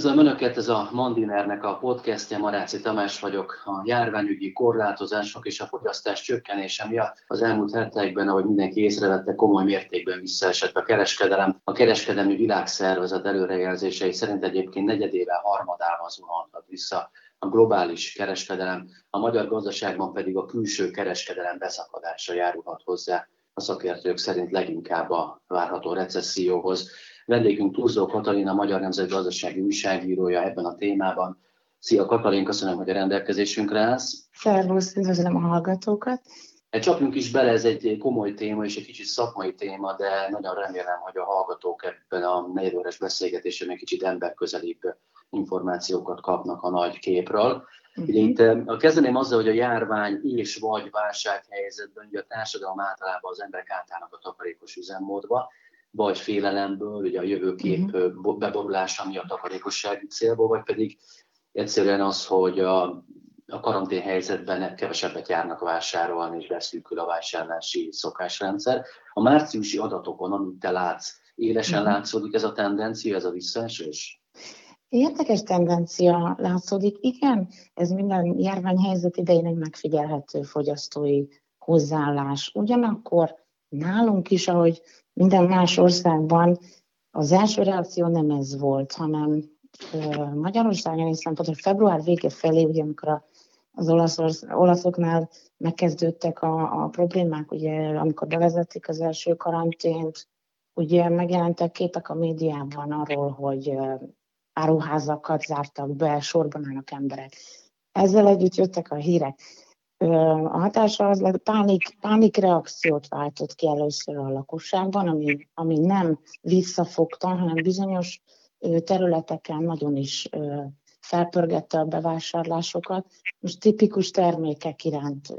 Üdvözlöm Önöket, ez a Mandinernek a podcastja, Maráci Tamás vagyok. A járványügyi korlátozások és a fogyasztás csökkenése miatt az elmúlt hetekben, ahogy mindenki észrevette, komoly mértékben visszaesett a kereskedelem. A kereskedelmi világszervezet előrejelzései szerint egyébként negyedével harmadával zuhanhat vissza a globális kereskedelem, a magyar gazdaságban pedig a külső kereskedelem beszakadása járulhat hozzá a szakértők szerint leginkább a várható recesszióhoz. Vendégünk Túlzó Katalin, a Magyar Nemzetgazdasági újságírója ebben a témában. Szia Katalin, köszönöm, hogy a rendelkezésünkre állsz. Szervusz, üdvözlöm a hallgatókat. Csapjunk is bele, ez egy komoly téma és egy kicsit szakmai téma, de nagyon remélem, hogy a hallgatók ebben a negyedóres beszélgetésben egy kicsit emberközelibb információkat kapnak a nagy képről. Uh-huh. Ugye itt a kezdeném azzal, hogy a járvány és vagy válsághelyzetben ugye a társadalom általában az emberek átállnak a takarékos üzemmódba, vagy félelemből, ugye a jövőkép uh-huh. beborulása miatt takarékossági célból, vagy pedig egyszerűen az, hogy a, a karantén helyzetben kevesebbet járnak vásárolni, és beszűkül a vásárlási szokásrendszer. A márciusi adatokon, amit te látsz, élesen uh-huh. látszódik ez a tendencia, ez a visszaesés? Érdekes tendencia látszódik. Igen, ez minden járványhelyzet idején egy megfigyelhető fogyasztói hozzáállás. Ugyanakkor nálunk is, ahogy minden más országban, az első reakció nem ez volt, hanem Magyarországon hiszem, hogy február vége felé, ugye amikor az olasz, olaszoknál megkezdődtek a, a problémák, ugye amikor bevezették az első karantént, ugye megjelentek képek a médiában arról, hogy áruházakat zártak be, sorban állnak emberek. Ezzel együtt jöttek a hírek. A hatása az lett, pánik, pánikreakciót váltott ki először a lakosságban, ami, ami nem visszafogta, hanem bizonyos területeken nagyon is felpörgette a bevásárlásokat. Most tipikus termékek iránt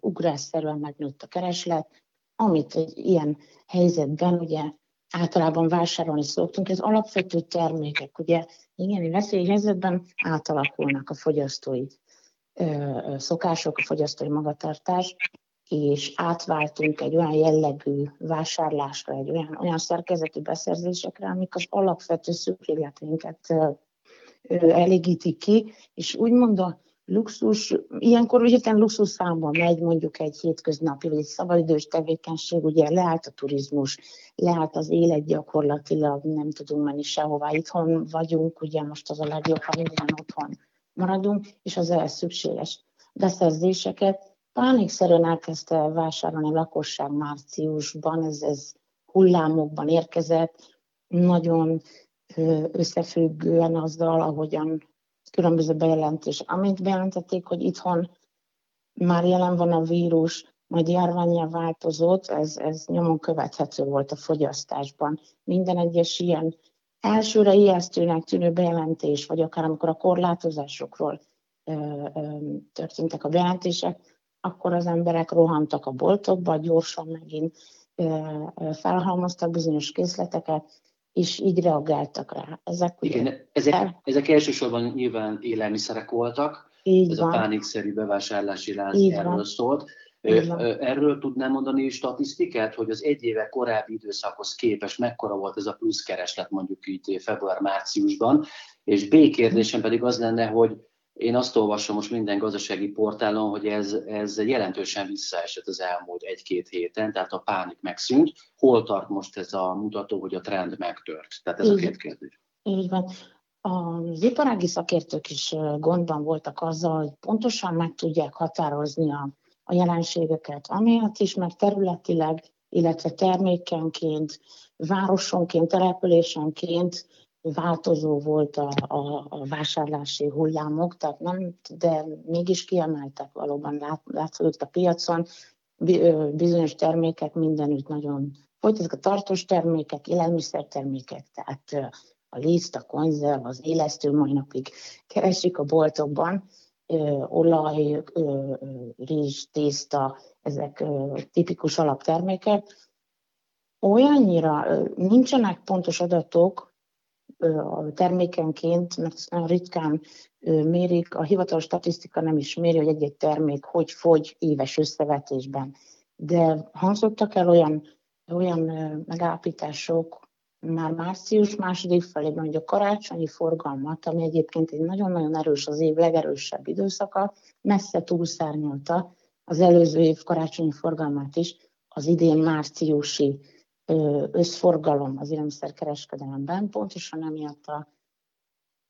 ugrásszerűen megnőtt a kereslet, amit egy ilyen helyzetben ugye általában vásárolni szoktunk. Ez alapvető termékek, ugye igen, egy veszélyhelyzetben átalakulnak a fogyasztói szokások, a fogyasztói magatartás, és átváltunk egy olyan jellegű vásárlásra, egy olyan, olyan szerkezetű beszerzésekre, amik az alapvető szükségleteinket elégítik ki, és úgymond a luxus, ilyenkor hirtelen luxus számban megy mondjuk egy hétköznapi vagy egy szabadidős tevékenység, ugye leállt a turizmus, leállt az élet gyakorlatilag, nem tudunk menni sehová, itthon vagyunk, ugye most az a legjobb, ha minden otthon maradunk, és az ehhez szükséges beszerzéseket pánikszerűen elkezdte vásárolni a lakosság márciusban, ez, ez hullámokban érkezett, nagyon összefüggően azzal, ahogyan különböző bejelentés. Amint bejelentették, hogy itthon már jelen van a vírus, majd járványra változott, ez, ez nyomon követhető volt a fogyasztásban. Minden egyes ilyen elsőre ijesztőnek tűnő bejelentés, vagy akár amikor a korlátozásokról ö, ö, történtek a bejelentések, akkor az emberek rohantak a boltokba, gyorsan megint ö, ö, felhalmoztak bizonyos készleteket, és így reagáltak rá. Ezek, ugye, Igen, ezek, el... ezek elsősorban nyilván élelmiszerek voltak, így ez van. a pánikszerű bevásárlási lánc erről szólt. Erről tudnám mondani statisztikát, hogy az egy éve korábbi időszakhoz képest mekkora volt ez a plusz kereslet mondjuk így február-márciusban, és B kérdésem pedig az lenne, hogy én azt olvasom most minden gazdasági portálon, hogy ez, ez jelentősen visszaesett az elmúlt egy-két héten, tehát a pánik megszűnt. Hol tart most ez a mutató, hogy a trend megtört? Tehát ez Így. a két kérdés. Így van. Az iparági szakértők is gondban voltak azzal, hogy pontosan meg tudják határozni a, a jelenségeket, amiatt is, mert területileg, illetve termékenként, városonként, településenként változó volt a, a, a vásárlási hullámok, tehát nem, de mégis kiemeltek valóban, lát, látszódott a piacon, bizonyos termékek mindenütt nagyon ezek a tartós termékek, élelmiszertermékek, tehát a liszt, a konzerv, az élesztő mai napig keresik a boltokban, olaj, rizs, tészta, ezek tipikus alaptermékek. Olyannyira nincsenek pontos adatok, a termékenként, mert nagyon ritkán mérik, a hivatalos statisztika nem is méri, hogy egy-egy termék hogy fogy éves összevetésben. De hangzottak el olyan, olyan megállapítások, már március második felében, hogy a karácsonyi forgalmat, ami egyébként egy nagyon-nagyon erős, az év legerősebb időszaka, messze túlszárnyalta az előző év karácsonyi forgalmát is, az idén márciusi összforgalom az élelmiszerkereskedelemben, pontosan emiatt a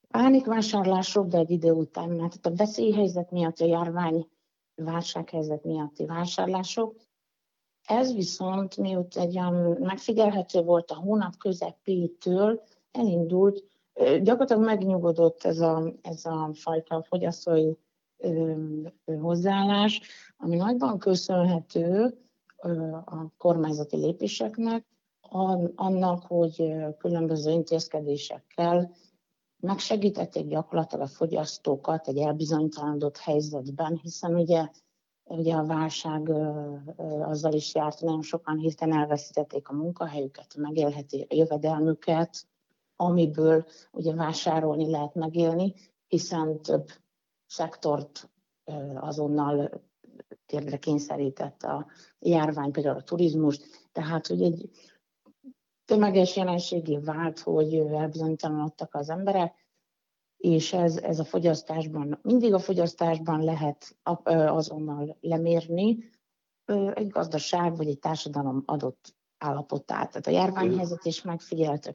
pánikvásárlások, de egy idő után, mert a veszélyhelyzet miatt, a járvány válsághelyzet miatti vásárlások. Ez viszont, miut egy olyan megfigyelhető volt a hónap közepétől, elindult, gyakorlatilag megnyugodott ez a, ez a fajta fogyasztói hozzáállás, ami nagyban köszönhető a kormányzati lépéseknek, annak, hogy különböző intézkedésekkel megsegítették gyakorlatilag a fogyasztókat egy elbizonytalanodott helyzetben, hiszen ugye, ugye a válság azzal is járt, nagyon sokan hirtelen elveszítették a munkahelyüket, a megélheti jövedelmüket, amiből ugye vásárolni lehet megélni, hiszen több szektort azonnal térdre kényszerített a járvány, például a turizmus, tehát hogy egy tömeges jelenségé vált, hogy elbizonytalanodtak az emberek, és ez, ez a fogyasztásban, mindig a fogyasztásban lehet azonnal lemérni egy gazdaság vagy egy társadalom adott állapotát. Tehát a járványhelyzet is megfigyelhető.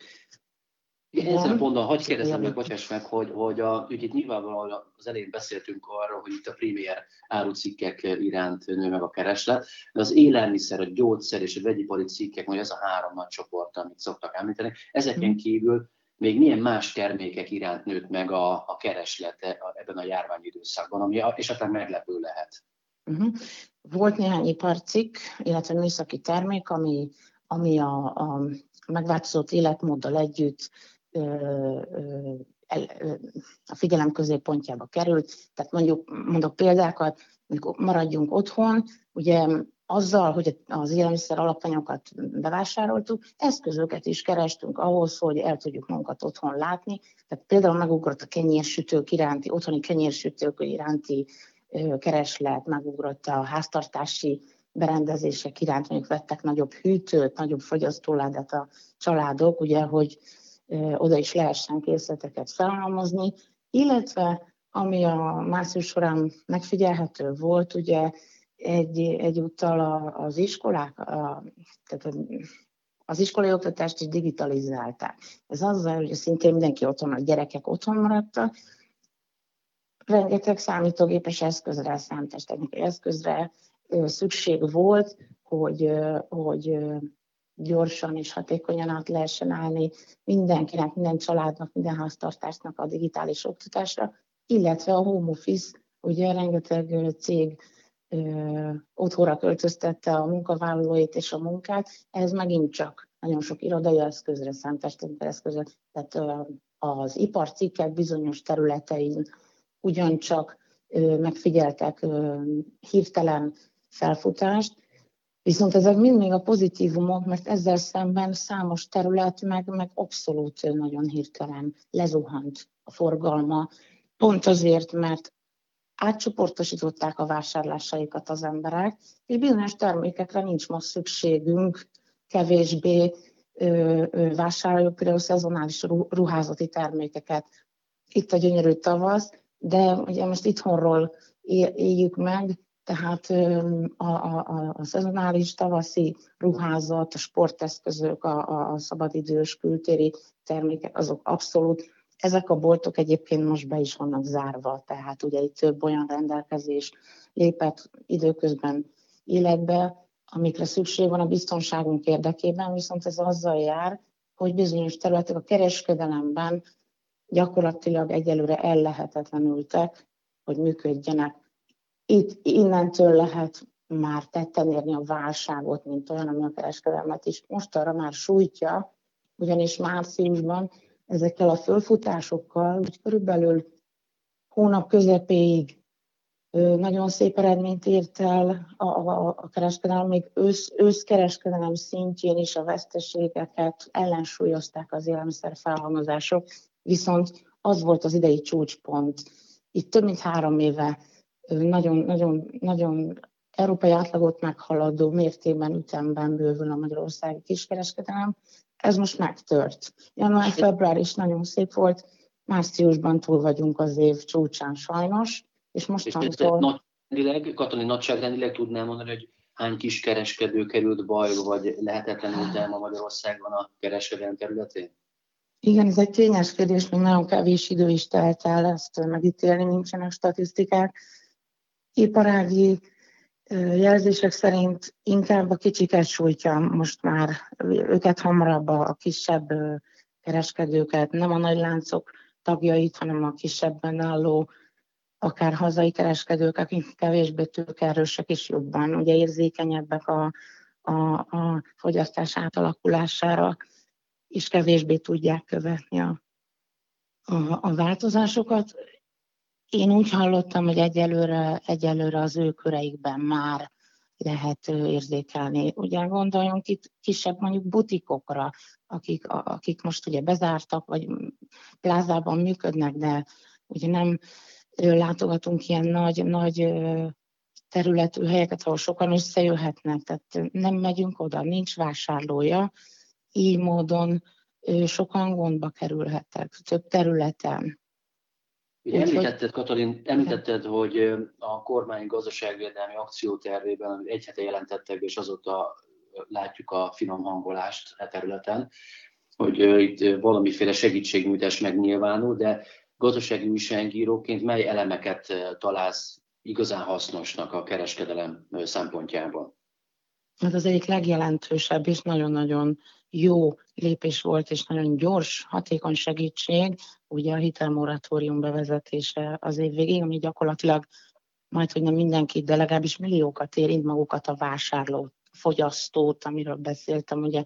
Igen, ezen a ponton hagyj kérdezem meg, bocsáss meg, hogy, hogy a, ugye itt nyilvánvalóan az elején beszéltünk arról, hogy itt a primér árucikkek iránt nő meg a kereslet, de az élelmiszer, a gyógyszer és a vegyipari cikkek, vagy ez a három nagy csoport, amit szoktak említeni, ezeken mhm. kívül még milyen más termékek iránt nőtt meg a, a kereslete ebben a járványidőszakban, ami esetleg meglepő lehet. Uh-huh. Volt néhány iparcikk, illetve műszaki termék, ami, ami a, a megváltozott életmóddal együtt a figyelem középpontjába került. Tehát mondjuk, mondok példákat, mondjuk maradjunk otthon, ugye azzal, hogy az élelmiszer alapanyagokat bevásároltuk, eszközöket is kerestünk ahhoz, hogy el tudjuk magunkat otthon látni. Tehát például megugrott a kenyérsütők iránti, otthoni kenyérsütők iránti kereslet, megugrott a háztartási berendezések iránt, mondjuk vettek nagyobb hűtőt, nagyobb fogyasztóládát a családok, ugye, hogy oda is lehessen készleteket felhalmozni, illetve ami a március során megfigyelhető volt, ugye egy, egyúttal az iskolák, a, tehát az iskolai oktatást is digitalizálták. Ez azzal, hogy szintén mindenki otthon, a gyerekek otthon maradtak, rengeteg számítógépes eszközre, számítástechnikai eszközre szükség volt, hogy, hogy gyorsan és hatékonyan át lehessen állni mindenkinek, minden családnak, minden háztartásnak a digitális oktatásra, illetve a home office, ugye rengeteg cég otthonra költöztette a munkavállalóit és a munkát, ez megint csak nagyon sok irodai eszközre, számítástechnikai eszközre, tehát az iparcikkek bizonyos területein ugyancsak megfigyeltek hirtelen felfutást, Viszont ezek mind még a pozitívumok, mert ezzel szemben számos terület meg, meg abszolút nagyon hirtelen lezuhant a forgalma, pont azért, mert átcsoportosították a vásárlásaikat az emberek, és bizonyos termékekre nincs most szükségünk, kevésbé ö, ö, vásároljuk például szezonális ruházati termékeket. Itt a gyönyörű tavasz, de ugye most itthonról éljük meg, tehát a, a, a, a szezonális tavaszi ruházat, a sporteszközök, a, a szabadidős kültéri termékek, azok abszolút, ezek a boltok egyébként most be is vannak zárva, tehát ugye itt több olyan rendelkezés lépett időközben életbe, amikre szükség van a biztonságunk érdekében, viszont ez azzal jár, hogy bizonyos területek a kereskedelemben gyakorlatilag egyelőre ellehetetlenültek, hogy működjenek. Itt innentől lehet már tetten érni a válságot, mint olyan, ami a kereskedelmet is most arra már sújtja, ugyanis márciusban ezekkel a fölfutásokkal, hogy körülbelül hónap közepéig nagyon szép eredményt ért el a, a, a kereskedelem, még ősz, őszkereskedelem szintjén is a veszteségeket ellensúlyozták az élelmiszer felhalmozások, viszont az volt az idei csúcspont. Itt több mint három éve nagyon, nagyon, nagyon európai átlagot meghaladó mértékben, ütemben bővül a magyarországi kiskereskedelem. Ez most megtört. Január-február is nagyon szép volt, márciusban túl vagyunk az év csúcsán sajnos, és mostantól... És Katalin nagyságrendileg tudnám mondani, hogy hány kis kereskedő került bajba, vagy lehetetlenül a Magyarországon a kereskedelem területén? Igen, ez egy tényes kérdés, még nagyon kevés idő is telt el ezt megítélni, nincsenek statisztikák. Iparági jelzések szerint inkább a kicsiket sújtja most már, őket hamarabb a kisebb kereskedőket, nem a nagy láncok tagjait, hanem a kisebben álló akár hazai kereskedők, akik kevésbé tőkerősek is jobban, ugye érzékenyebbek a, a, a fogyasztás átalakulására, és kevésbé tudják követni a, a, a változásokat. Én úgy hallottam, hogy egyelőre, egyelőre az ő köreikben már lehet érzékelni. Ugye gondoljunk itt kisebb mondjuk butikokra, akik, akik most ugye bezártak, vagy plázában működnek, de ugye nem látogatunk ilyen nagy, nagy területű helyeket, ahol sokan összejöhetnek, tehát nem megyünk oda, nincs vásárlója, így módon sokan gondba kerülhettek több területen. Említetted, Katalin, említetted, hogy a kormány gazdaságvédelmi akciótervében, egy hete jelentettek, és azóta látjuk a finom hangolást e területen, hogy itt valamiféle segítségnyújtás megnyilvánul, de gazdasági újságíróként mely elemeket találsz igazán hasznosnak a kereskedelem szempontjából? Hát az egyik legjelentősebb és nagyon-nagyon jó lépés volt, és nagyon gyors, hatékony segítség, ugye a hitelmoratórium bevezetése az év végén, ami gyakorlatilag majd, hogy nem mindenkit, de legalábbis milliókat érint magukat a vásárlót, fogyasztót, amiről beszéltem, ugye.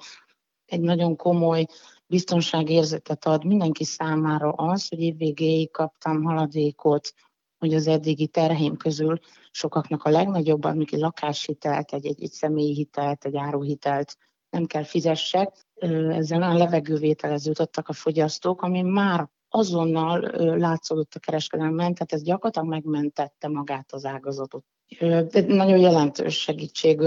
Egy nagyon komoly biztonságérzetet ad mindenki számára az, hogy évvégéig kaptam haladékot, hogy az eddigi terheim közül sokaknak a legnagyobb, amikor lakáshitelt, egy, egy, egy személyi hitelt, egy áruhitelt nem kell fizessek. Ezzel olyan levegővételeződöttek a fogyasztók, ami már azonnal látszódott a kereskedelemben, tehát ez gyakorlatilag megmentette magát az ágazatot. De nagyon jelentős segítség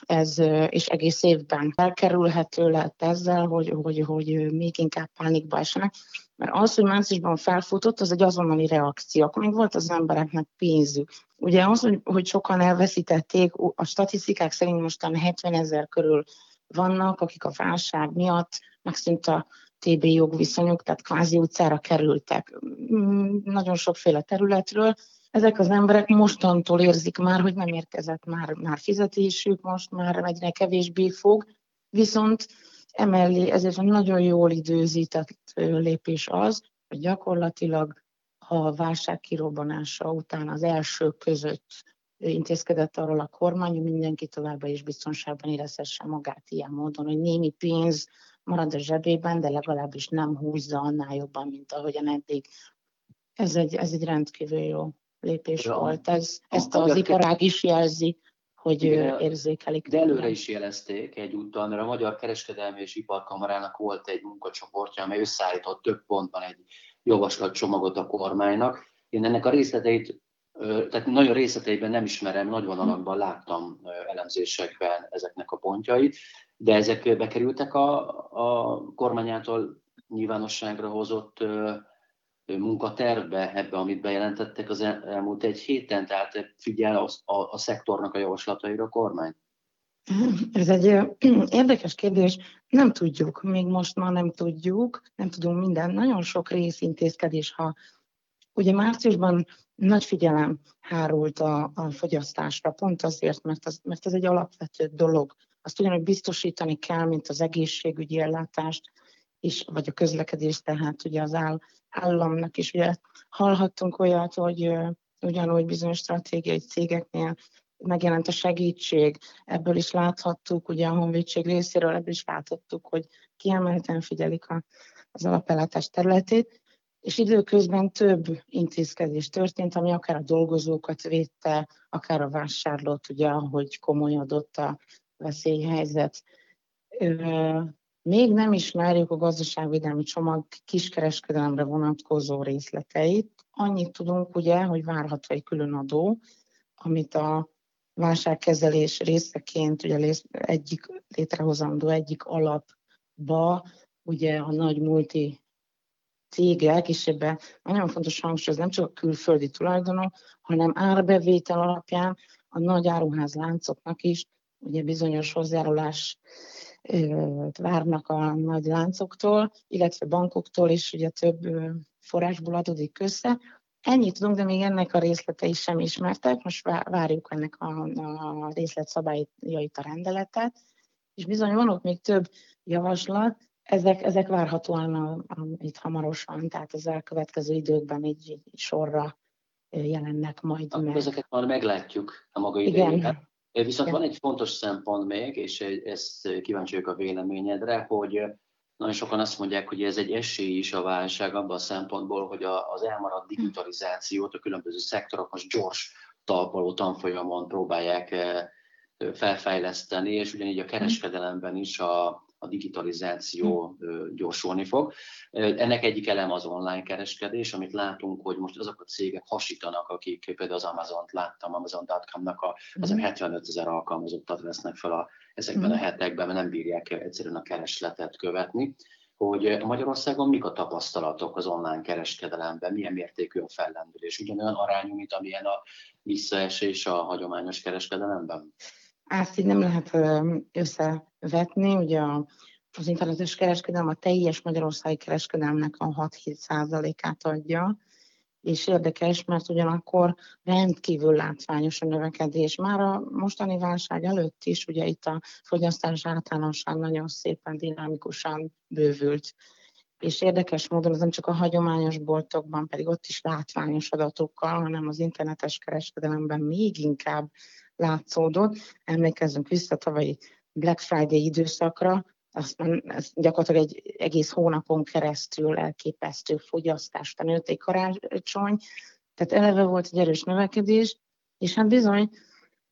ez, és egész évben elkerülhető lett ezzel, hogy, hogy, hogy még inkább pánikba esenek. Mert az, hogy márciusban felfutott, az egy azonnali reakció. Akkor még volt az embereknek pénzük. Ugye az, hogy, sokan elveszítették, a statisztikák szerint mostan 70 ezer körül vannak, akik a válság miatt megszűnt a TB jogviszonyok, tehát kvázi utcára kerültek mm, nagyon sokféle területről. Ezek az emberek mostantól érzik már, hogy nem érkezett már, már fizetésük, most már egyre kevésbé fog, viszont emellé ezért nagyon jól időzített lépés az, hogy gyakorlatilag a válság kirobbanása után az első között intézkedett arról a kormány, hogy mindenki továbbra is biztonságban érezhesse magát ilyen módon, hogy némi pénz marad a zsebében, de legalábbis nem húzza annál jobban, mint ahogyan eddig. Ez egy, ez egy rendkívül jó lépés ja, volt. Ez, ezt az iparág is jelzi, hogy igen, érzékelik. De előre is jelezték egyúttal, mert a Magyar Kereskedelmi és Iparkamarának volt egy munkacsoportja, amely összeállított több pontban egy javaslatcsomagot a kormánynak. Én ennek a részleteit tehát nagyon részleteiben nem ismerem, nagy vonalakban láttam elemzésekben ezeknek a pontjait, de ezek bekerültek a, a kormány által nyilvánosságra hozott munkatervbe, ebbe, amit bejelentettek az elmúlt egy héten, tehát figyel a, a, a szektornak a javaslataira a kormány? Ez egy érdekes kérdés. Nem tudjuk, még most már nem tudjuk, nem tudunk minden. Nagyon sok részintézkedés, ha ugye márciusban nagy figyelem hárult a, a fogyasztásra, pont azért, mert, az, mert ez egy alapvető dolog. Azt ugyanúgy biztosítani kell, mint az egészségügyi ellátást, is, vagy a közlekedés, tehát ugye az áll, államnak is. Ugye hallhattunk olyat, hogy ugyanúgy bizonyos stratégiai cégeknél megjelent a segítség, ebből is láthattuk, ugye a honvédség részéről ebből is láthattuk, hogy kiemelten figyelik a, az alapellátás területét, és időközben több intézkedés történt, ami akár a dolgozókat védte, akár a vásárlót, ugye, ahogy komolyodott a veszélyhelyzet. Még nem ismerjük a gazdaságvédelmi csomag kiskereskedelemre vonatkozó részleteit. Annyit tudunk ugye, hogy várható egy külön adó, amit a válságkezelés részeként, ugye egyik létrehozandó egyik alapba, ugye a nagy multi cégek, és ebben nagyon fontos hangsúlyozni, nem csak a külföldi tulajdonok, hanem árbevétel alapján a nagy áruház láncoknak is ugye bizonyos hozzájárulás várnak a nagy láncoktól, illetve bankoktól is ugye több forrásból adódik össze. Ennyit tudunk, de még ennek a részletei sem ismertek. Most várjuk ennek a, a részletszabályait a rendeletet, és bizony van ott még több javaslat, ezek, ezek várhatóan a, a, itt hamarosan, tehát az elkövetkező időkben így, így sorra jelennek majd Akkor meg. Ezeket már meglátjuk a maga idejében. Viszont van egy fontos szempont még, és ezt kíváncsi vagyok a véleményedre, hogy nagyon sokan azt mondják, hogy ez egy esély is a válság abban a szempontból, hogy az elmaradt digitalizációt a különböző szektorok most gyors talpaló tanfolyamon próbálják felfejleszteni, és ugyanígy a kereskedelemben is a, a digitalizáció gyorsulni fog. Ennek egyik elem az online kereskedés, amit látunk, hogy most azok a cégek hasítanak, akik például az Amazon-t láttam, Amazon.com-nak a, az mm. 75 ezer alkalmazottat vesznek fel a, ezekben mm. a hetekben, mert nem bírják egyszerűen a keresletet követni hogy Magyarországon mik a tapasztalatok az online kereskedelemben, milyen mértékű a fellendülés, ugyanolyan arányú, mint amilyen a visszaesés a hagyományos kereskedelemben? Ezt így nem lehet összevetni. Ugye az internetes kereskedelem a teljes magyarországi kereskedelmnek a 6-7 százalékát adja, és érdekes, mert ugyanakkor rendkívül látványos a növekedés. Már a mostani válság előtt is, ugye itt a fogyasztás általánosság nagyon szépen dinamikusan bővült. És érdekes módon ez nem csak a hagyományos boltokban, pedig ott is látványos adatokkal, hanem az internetes kereskedelemben még inkább látszódott. Emlékezzünk vissza tavalyi Black Friday időszakra, azt ez gyakorlatilag egy egész hónapon keresztül elképesztő fogyasztást nőtt egy karácsony, tehát eleve volt egy erős növekedés, és hát bizony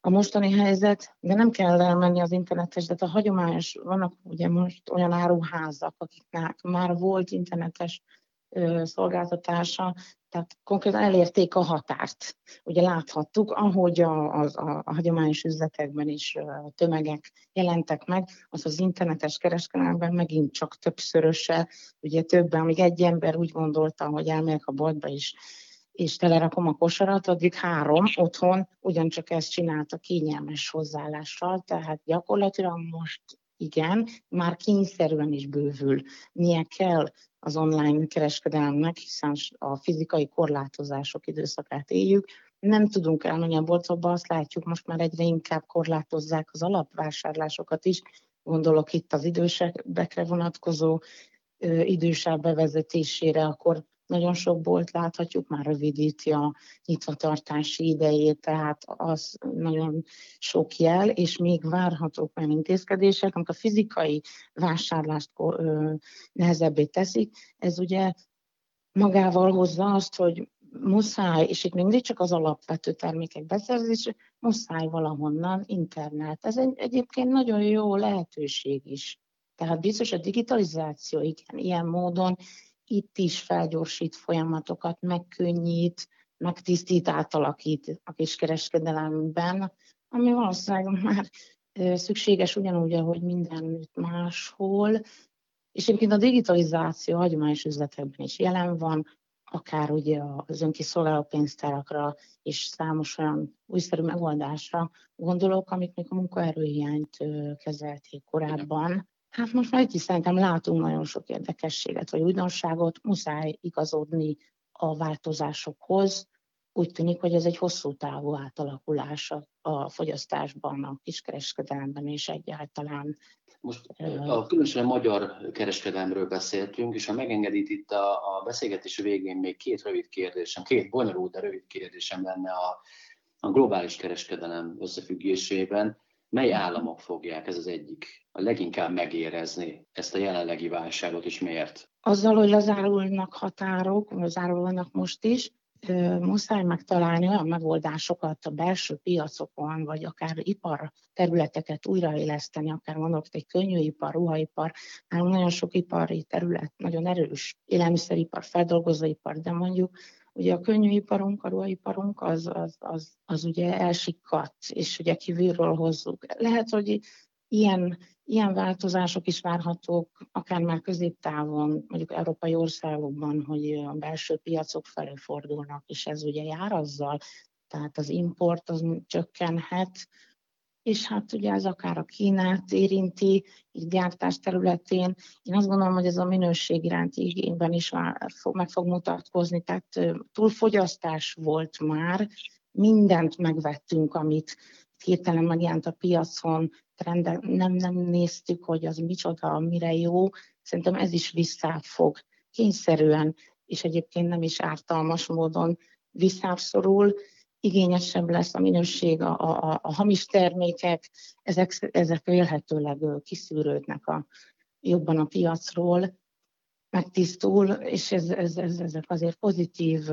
a mostani helyzet, de nem kell elmenni az internetes, de a hagyományos, vannak ugye most olyan áruházak, akiknek már volt internetes szolgáltatása, tehát konkrétan elérték a határt. Ugye láthattuk, ahogy a, a, a, a hagyományos üzletekben is tömegek jelentek meg, az az internetes kereskedelemben megint csak többszöröse, ugye többen, amíg egy ember úgy gondolta, hogy elmegyek a boltba is, és telerakom a kosarat, addig három otthon ugyancsak ezt csinálta kényelmes hozzáállással, tehát gyakorlatilag most igen, már kényszerűen is bővül. Milyen kell az online kereskedelemnek, hiszen a fizikai korlátozások időszakát éljük. Nem tudunk elmenni a boltokba, azt látjuk, most már egyre inkább korlátozzák az alapvásárlásokat is. Gondolok itt az idősebbekre vonatkozó idősáv bevezetésére, akkor nagyon sok bolt láthatjuk, már rövidíti a nyitvatartási idejét, tehát az nagyon sok jel, és még várhatók olyan intézkedések, amik a fizikai vásárlást nehezebbé teszik. Ez ugye magával hozza azt, hogy muszáj, és itt mindig csak az alapvető termékek beszerzése, muszáj valahonnan internet. Ez egy, egyébként nagyon jó lehetőség is. Tehát biztos a digitalizáció igen, ilyen módon itt is felgyorsít folyamatokat, megkönnyít, megtisztít, átalakít a kiskereskedelemben, ami valószínűleg már szükséges ugyanúgy, ahogy mindenütt máshol. És egyébként a digitalizáció hagyományos üzletekben is jelen van, akár ugye az önkiszolgáló pénztárakra és számos olyan újszerű megoldásra gondolok, amik még a munkaerőhiányt kezelték korábban. Hát most már itt is szerintem látunk nagyon sok érdekességet, vagy újdonságot, muszáj igazodni a változásokhoz. Úgy tűnik, hogy ez egy hosszú távú átalakulás a fogyasztásban, a kiskereskedelemben és egyáltalán. Most a különösen a magyar kereskedelemről beszéltünk, és ha megengedít itt a, a beszélgetés végén még két rövid kérdésem, két bonyolult, de rövid kérdésem lenne a, a globális kereskedelem összefüggésében mely államok fogják, ez az egyik, a leginkább megérezni ezt a jelenlegi válságot, és miért? Azzal, hogy lezárulnak határok, vagy zárulnak most is, muszáj megtalálni olyan megoldásokat a belső piacokon, vagy akár ipar területeket újraéleszteni, akár mondok, egy könnyűipar, ruhaipar, nálunk nagyon sok ipari terület, nagyon erős élelmiszeripar, feldolgozóipar, de mondjuk ugye a könnyűiparunk, a ruhaiparunk az, az, az, az ugye elsikkadt, és ugye kívülről hozzuk. Lehet, hogy ilyen, ilyen változások is várhatók, akár már középtávon, mondjuk európai országokban, hogy a belső piacok felé fordulnak, és ez ugye jár azzal, tehát az import az csökkenhet, és hát ugye ez akár a Kínát érinti, így gyártás területén. Én azt gondolom, hogy ez a minőség iránti igényben is meg fog mutatkozni, tehát túlfogyasztás volt már, mindent megvettünk, amit hirtelen megjelent a piacon, trendek, nem, nem néztük, hogy az micsoda, mire jó. Szerintem ez is vissza fog kényszerűen, és egyébként nem is ártalmas módon visszászorul, igényesebb lesz a minőség, a, a, a hamis termékek, ezek, ezek vélhetőleg kiszűrődnek a, jobban a piacról, megtisztul, és ez, ez, ez, ezek azért pozitív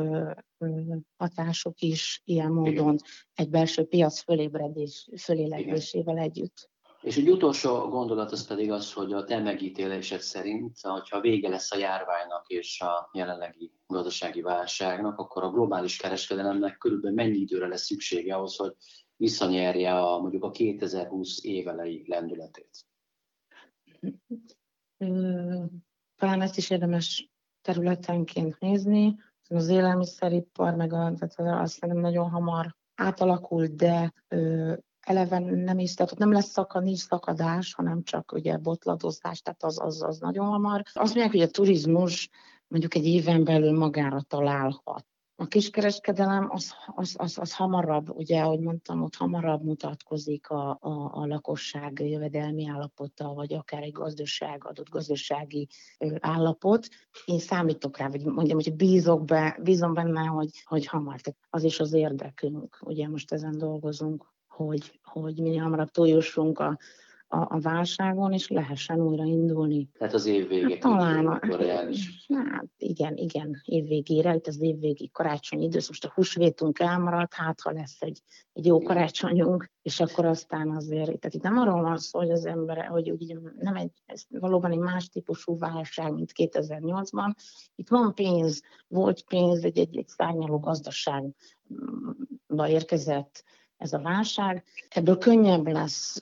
hatások is ilyen módon egy belső piac fölébredés, fölélegésével együtt. És egy utolsó gondolat az pedig az, hogy a te megítélésed szerint, hogyha vége lesz a járványnak és a jelenlegi gazdasági válságnak, akkor a globális kereskedelemnek körülbelül mennyi időre lesz szüksége ahhoz, hogy visszanyerje a, mondjuk a 2020 évelei lendületét? Talán ezt is érdemes területenként nézni. Az élelmiszeripar, meg a, tehát azt nem nagyon hamar átalakul, de eleve nem is, tehát nem lesz szaka, nincs szakadás, hanem csak ugye botladozás, tehát az, az, az nagyon hamar. Azt mondják, hogy a turizmus mondjuk egy éven belül magára találhat. A kiskereskedelem az, az, az, az hamarabb, ugye, ahogy mondtam, ott hamarabb mutatkozik a, a, a lakosság jövedelmi állapota, vagy akár egy gazdaság, adott gazdasági állapot. Én számítok rá, vagy mondjam, hogy bízok be, bízom benne, hogy, hogy hamar. Tehát az is az érdekünk, ugye most ezen dolgozunk, hogy, hogy minél hamarabb túljussunk a, a, a válságon, és lehessen újra indulni. Tehát az év végé. Hát, talán. A, hát igen, igen, év végére, itt az év végi karácsonyi időszak, most a húsvétunk elmaradt, hát ha lesz egy, egy jó karácsonyunk, és akkor aztán azért, tehát itt nem arról van szó, hogy az ember, hogy úgy nem egy, ez valóban egy más típusú válság, mint 2008-ban. Itt van pénz, volt pénz, egy, egy, egy szárnyaló gazdaságba érkezett ez a válság. Ebből könnyebb lesz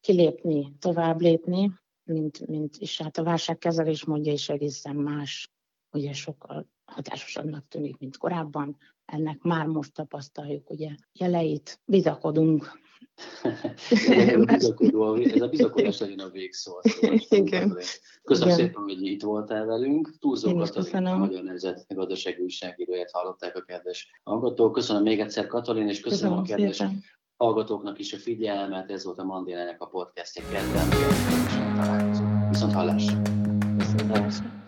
kilépni, tovább lépni, mint, mint és hát a válságkezelés mondja is egészen más, ugye sokkal hatásosabbnak tűnik, mint korábban. Ennek már most tapasztaljuk ugye jeleit, bizakodunk. Ez a bizakodás legyen a végszó. Igen. Köszönöm Igen. szépen, hogy itt voltál velünk. Túlzó Katalin, a Magyar Nemzet gazdasági újságíróját hallották a kedves hallgatók. Köszönöm még egyszer Katalin, és köszönöm, köszönöm a kedves szépen. hallgatóknak is a figyelmet. Ez volt a Mandélának a podcastja kedden. Viszont hallásra. Viszont hallásra.